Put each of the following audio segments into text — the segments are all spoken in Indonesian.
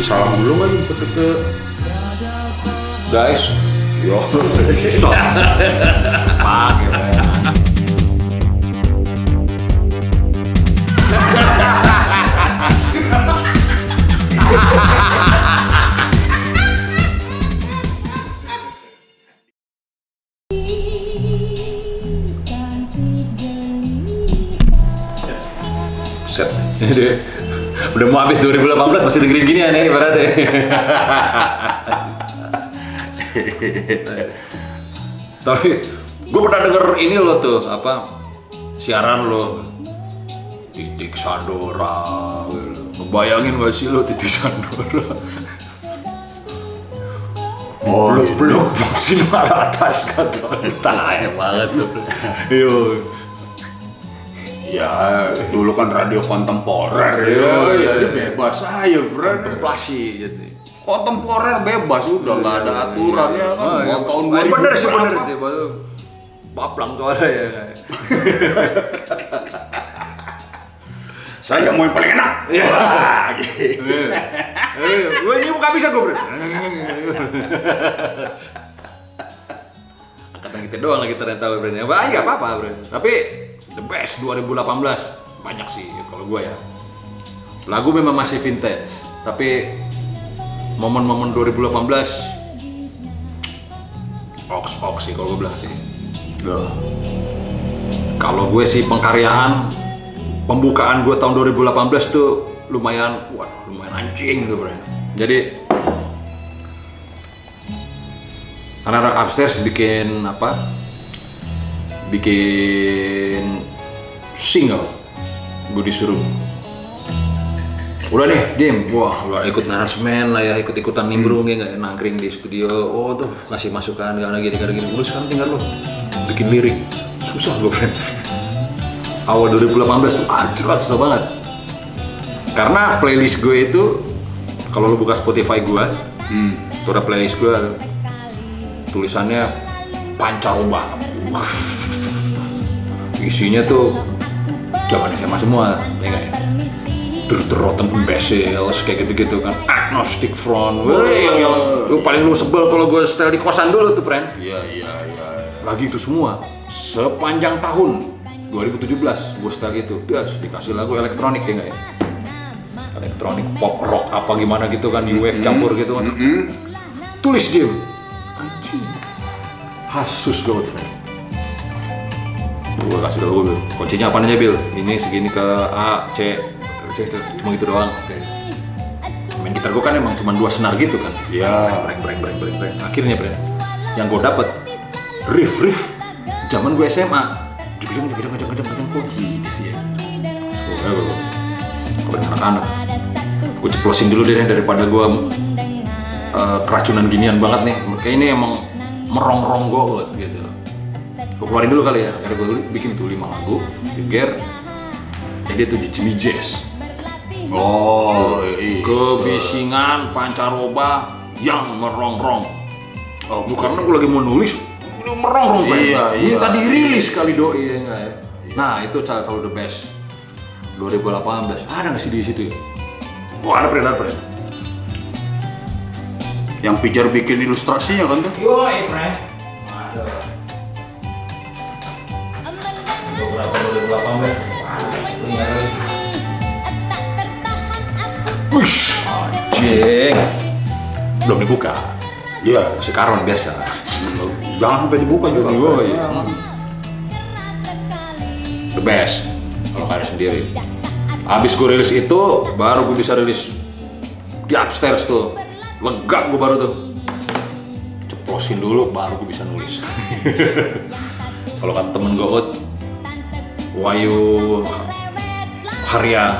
kasih salam dulu kan ke ke guys yo Sok. Pakai. Set. Udah mau habis 2018 masih dengerin gini aneh ibaratnya. Tapi gue pernah denger ini lo tuh apa siaran lo titik Sandora. Bayangin gak sih lo titik Sandora? oh belum belum maksimal atas kata tai banget lo. Yo. Ya dulu kan radio kontemporer. Ya ya dia bebas aja friend Kontemplasi gitu. kontemporer bebas udah nggak ada aturan ya kan? Oh, iya. mau tahun Ah, 2000 bener sih bener sih baru paplang tuh ada ya. Saya mau yang paling enak. Iya. Gitu. eh gue ini buka bisa gue bro angkatan kita doang lagi ternyata bro ya. Nggak apa-apa bro tapi the best 2018 banyak sih kalau gue ya lagu memang masih vintage tapi momen-momen 2018 ox ox sih kalau gue bilang sih Kalau gue sih pengkaryaan pembukaan gue tahun 2018 tuh lumayan wah lumayan anjing gitu bro. Jadi anak-anak upstairs bikin apa? Bikin single. Gue disuruh. Udah nih dim wah. Udah ikut narasmen lah ya ikut ikutan nimbrung ya nggak? Nangkring di studio. Oh tuh kasih masukan gak gini gini gini. Udah sekarang tinggal lo bikin lirik. Susah gue friend awal 2018 tuh anjir susah banget. Karena playlist gue itu kalau lo buka Spotify gue hmm. tuh ada playlist gue tulisannya pancaroba isinya tuh zaman SMA semua ya nggak ya? The Rotten Imbeciles kayak gitu-gitu kan. Agnostic front. Wah, yang, yang lu paling lu sebel kalau gue setel di kosan dulu tuh friend iya iya iya. Lagi itu semua. Sepanjang tahun 2017 gue setel gitu gas dikasih lagu elektronik ya nggak ya? Elektronik pop rock apa gimana gitu kan di wave campur gitu kan. Tulis game anjing hasus gue friend gue kasih tau gue kuncinya apa aja bil? Ini segini ke A C C itu cuma gitu doang. Oke. main gitar gue kan emang cuma dua senar gitu kan. Iya. Breng breng breng breng breng. Akhirnya breng yang gue dapet riff riff. Zaman gue SMA jeng jeng jeng jeng jeng jeng kok gini sih ya. Gue gue gue anak-anak. Gue ceplosin dulu deh daripada gue eh, keracunan ginian banget nih. Kayak ini emang merongrong gue gitu gue keluarin dulu kali ya karena gue bikin tuh lima lagu geger jadi itu di Jimmy Jazz. Oh iya. Kebisingan pancaroba yang merongrong. Oh bu karena gue lagi mau nulis udah merongrong Pak. Iya, iya. minta dirilis kali doi ya nggak ya nah itu salah satu the best. 2018 ada nggak sih di situ ya? Wah ada pernah ada pernah yang pijar bikin ilustrasinya kan tuh? Yo eh friend ada beberapa 2018 Wush, anjing belum dibuka? iya masih karon biasa. Jangan sampai dibuka juga. Oh iya. The best kalau karya sendiri. Abis gue rilis itu, baru gue bisa rilis di upstairs tuh. Lega gue baru tuh. Ceplosin dulu, baru gue bisa nulis. kalau kata temen gue, Ut, Wahyu Harya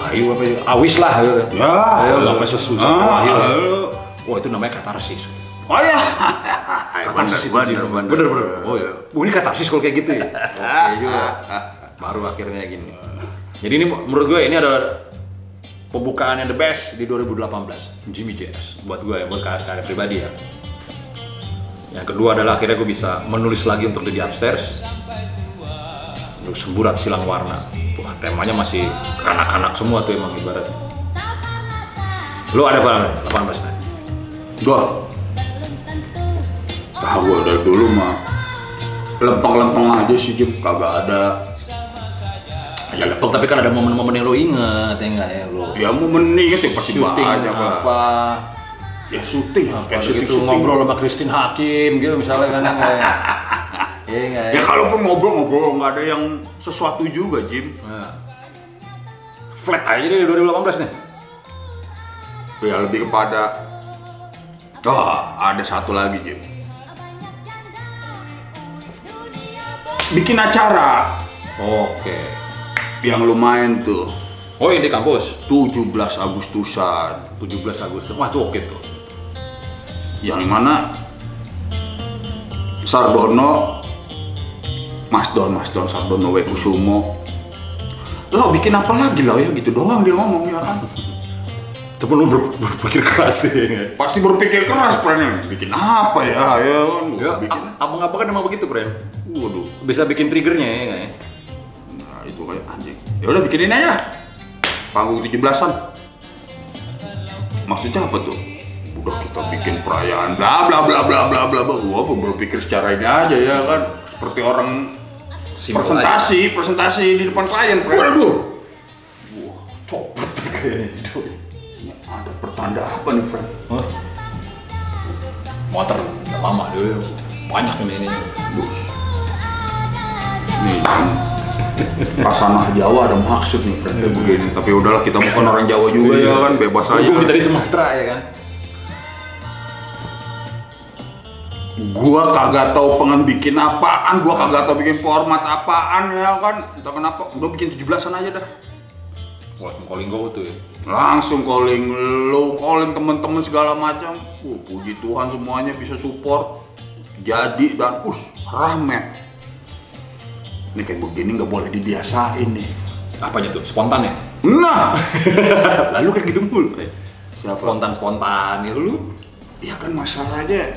Wahyu apa ya? Awis lah gitu. ya Ayo, nggak apa susah ah, Wahyu. halo. Wah itu namanya katarsis. oh ya katarsis itu Jim. bener bener oh ya oh, ini katarsis kalau kayak gitu ya oke juga baru akhirnya gini jadi ini menurut gue ini adalah pembukaan yang the best di 2018 Jimmy Jazz buat gue ya buat karya, karya pribadi ya yang kedua adalah akhirnya gue bisa menulis lagi untuk The Upstairs untuk semburat silang warna wah temanya masih kanak-kanak semua tuh emang ibaratnya Lu ada berapa? 18 men. Gua Tahu gua dari dulu mah lempeng-lempeng aja sih Jim, kagak ada. Ya lepek tapi kan ada momen-momen yang lo inget ya enggak ya lo. Ya mau menit ya pasti Syuting banyak lah. apa? Ya syuting, Kayak kayak syuting, gitu syuting. ngobrol sama Christine Hakim gitu misalnya kan ya enggak ya. Iya enggak ya. Ya kalaupun ngobrol-ngobrol nggak ada yang sesuatu juga Jim. Nah. Flat aja deh 2018 nih. Ya lebih kepada Oh, ada satu lagi Jim. Bikin acara Oke. Yang lumayan tuh Oh ini di kampus 17 Agustusan 17 Agustus. Wah tuh oke tuh. yang mana Sardono Mas Don, Mas Don Sardono W. Kusumo Lo bikin apa lagi lah ya gitu doang dia ngomong ya kan Tapi lu ber- berpikir keras sih. Ya, Pasti berpikir keras Pren Bikin apa ya ya kan ya bikin abang-abang kan emang begitu, Bren. Waduh Bisa bikin triggernya ya ya? Ya udah bikinin aja Panggung 17-an Maksudnya apa tuh? Udah kita bikin perayaan bla bla bla bla bla bla bla Gua apa berpikir secara ini aja ya kan Seperti orang Simpel presentasi, presentasi di depan klien Waduh. Wah, copot kayaknya itu. Ada pertanda apa nih, Fred? Hah? Motor udah lama dulu. Banyak ini ini. Duh. Nih, Kasanah Jawa ada maksud nih, Fred, kayak begini. Tapi udahlah, kita bukan orang Jawa juga ya kan, bebas aja. Gue kan. dari Sumatera ya kan. Gua kagak tahu pengen bikin apaan, gua kagak tahu bikin format apaan ya kan. Entah kenapa, udah bikin 17-an aja dah. Cuma calling go tuh ya. Langsung calling lo, calling temen-temen segala macam. Uh, puji Tuhan semuanya bisa support. Jadi dan us rahmat. Ini kayak begini nggak boleh dibiasain nih. Apanya tuh? Spontan ya? Nah, Lalu kan gitu mulu, Bre. Siapa? Spontan-spontan ya lu. ya kan masalahnya.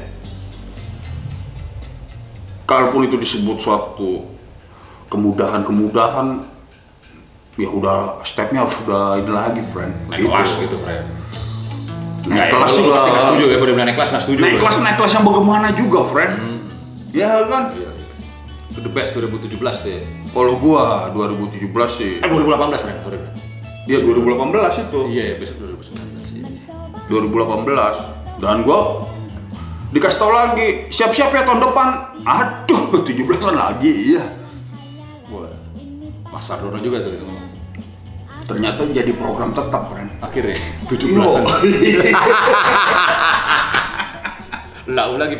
Kalaupun itu disebut suatu kemudahan-kemudahan, ya udah stepnya harus udah ini lagi, friend. Naik kelas gitu, Bre. Naik Ya, kelas juga. pasti nggak setuju ya, gue udah bilang naik kelas nggak setuju. Naik kelas, naik kelas yang bagaimana juga, friend. Ya kan? Iya, iya. Itu the best 2017 deh. Kalau gua 2017 sih, Eh 2018, Bre. Sorry, Bre. ya 2018 itu. Iya, ya, besok 2019 ini. 2018 dan gua dikasih tau lagi siap-siap ya tahun depan aduh 17an lagi iya Wah. Mas Sardono juga tuh ngomong. ternyata jadi program tetap kan Akhirnya 17-an. Lau lagi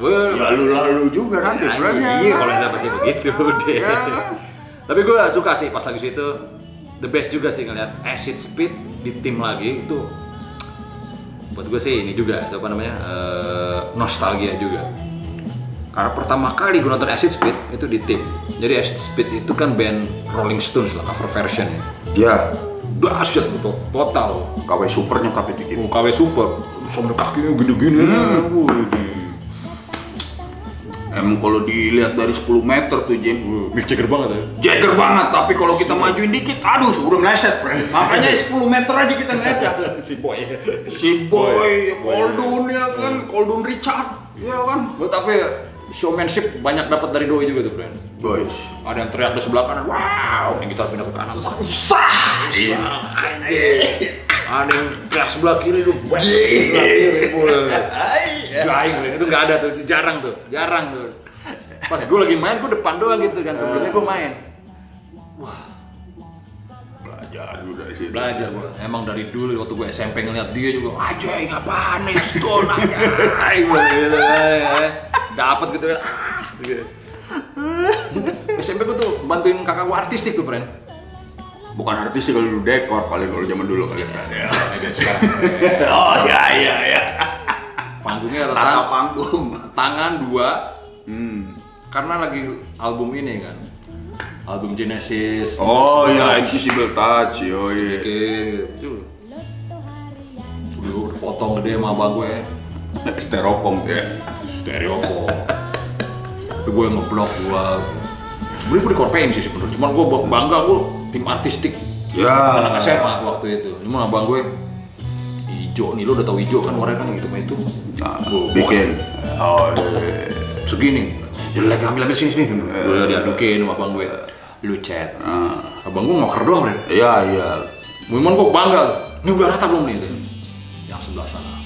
Fred ya. Wah. lalu-lalu juga nanti Iya, Fred, ya iya, kan? kalau udah pasti begitu deh. Ya. Tapi gue suka sih pas lagi situ the best juga sih ngeliat acid speed di tim lagi itu buat gue sih ini juga apa namanya eh, nostalgia juga karena pertama kali gue nonton acid speed itu di tim jadi acid speed itu kan band Rolling Stones lah cover version ya dahsyat total KW supernya tapi dikit Oh, KW super sampai kakinya gini-gini Wih, emang kalau dilihat dari 10 meter tuh Jim. Mick Jagger banget ya? Jagger banget tapi kalau kita majuin dikit aduh udah meleset Fred makanya 10 meter aja kita ngeliat ya. Si boy. Si boy Koldun ya kan? Koldun Richard ya kan? Lu tapi showmanship banyak dapat dari doi juga tuh, Bren. guys Ada yang teriak di sebelah kanan, wow, yang gitar pindah ke kanan, sah! Anjing. Ada yang teriak sebelah kiri tuh, sebelah kiri, Jaing, Bren. itu nggak ada tuh, jarang tuh, jarang tuh. Pas gue lagi main, gue depan doang gitu kan, sebelumnya gue main. belajar juga dari situ Belajar gue, emang dari dulu waktu gue SMP ngeliat dia juga, aja apaan nih, stone aja, gitu, dapat gitu kan, ah, gitu. SMP gue tuh bantuin kakak gue artistik tuh, Bren. bukan artis sih kalau dulu dekor paling kalau zaman dulu kali ya. sekarang oh ya ya ya panggungnya ada tata tang- panggung. tangan dua. Hmm. karena lagi album ini kan. Album Genesis. Oh ya Invisible Touch yo iya oke udah potong gede sama abang gue. Styrofoam ya. Stereofoam. Tapi gue ngeblok gue sebenernya gue dikorpein sih sebenernya. Cuman gue bangga gue tim artistik. Ya. Anak SMA waktu itu. Cuman abang gue hijau nih lo udah tahu hijau kan warnanya kan gitu kayak itu? Nah, bikin. Oh, iya. segini. Jelek ambil ambil sini sini. Udah diadukin sama abang gue. Lu chat. Ah, abang gue ngoker doang Ren. Iya, iya. Memang kok bangga. Ini udah rata belum nih yang sebelah sana.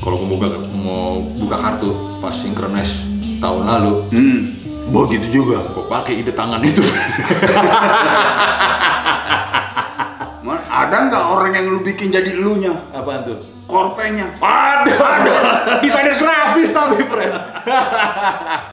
Kalau mau buka mau buka kartu pas synchronize tahun lalu. Hmm, begitu juga. kok pakai ide tangan itu ada nggak orang yang lu bikin jadi elunya? apaan tuh Korpenya. ada ada desainer grafis tapi friend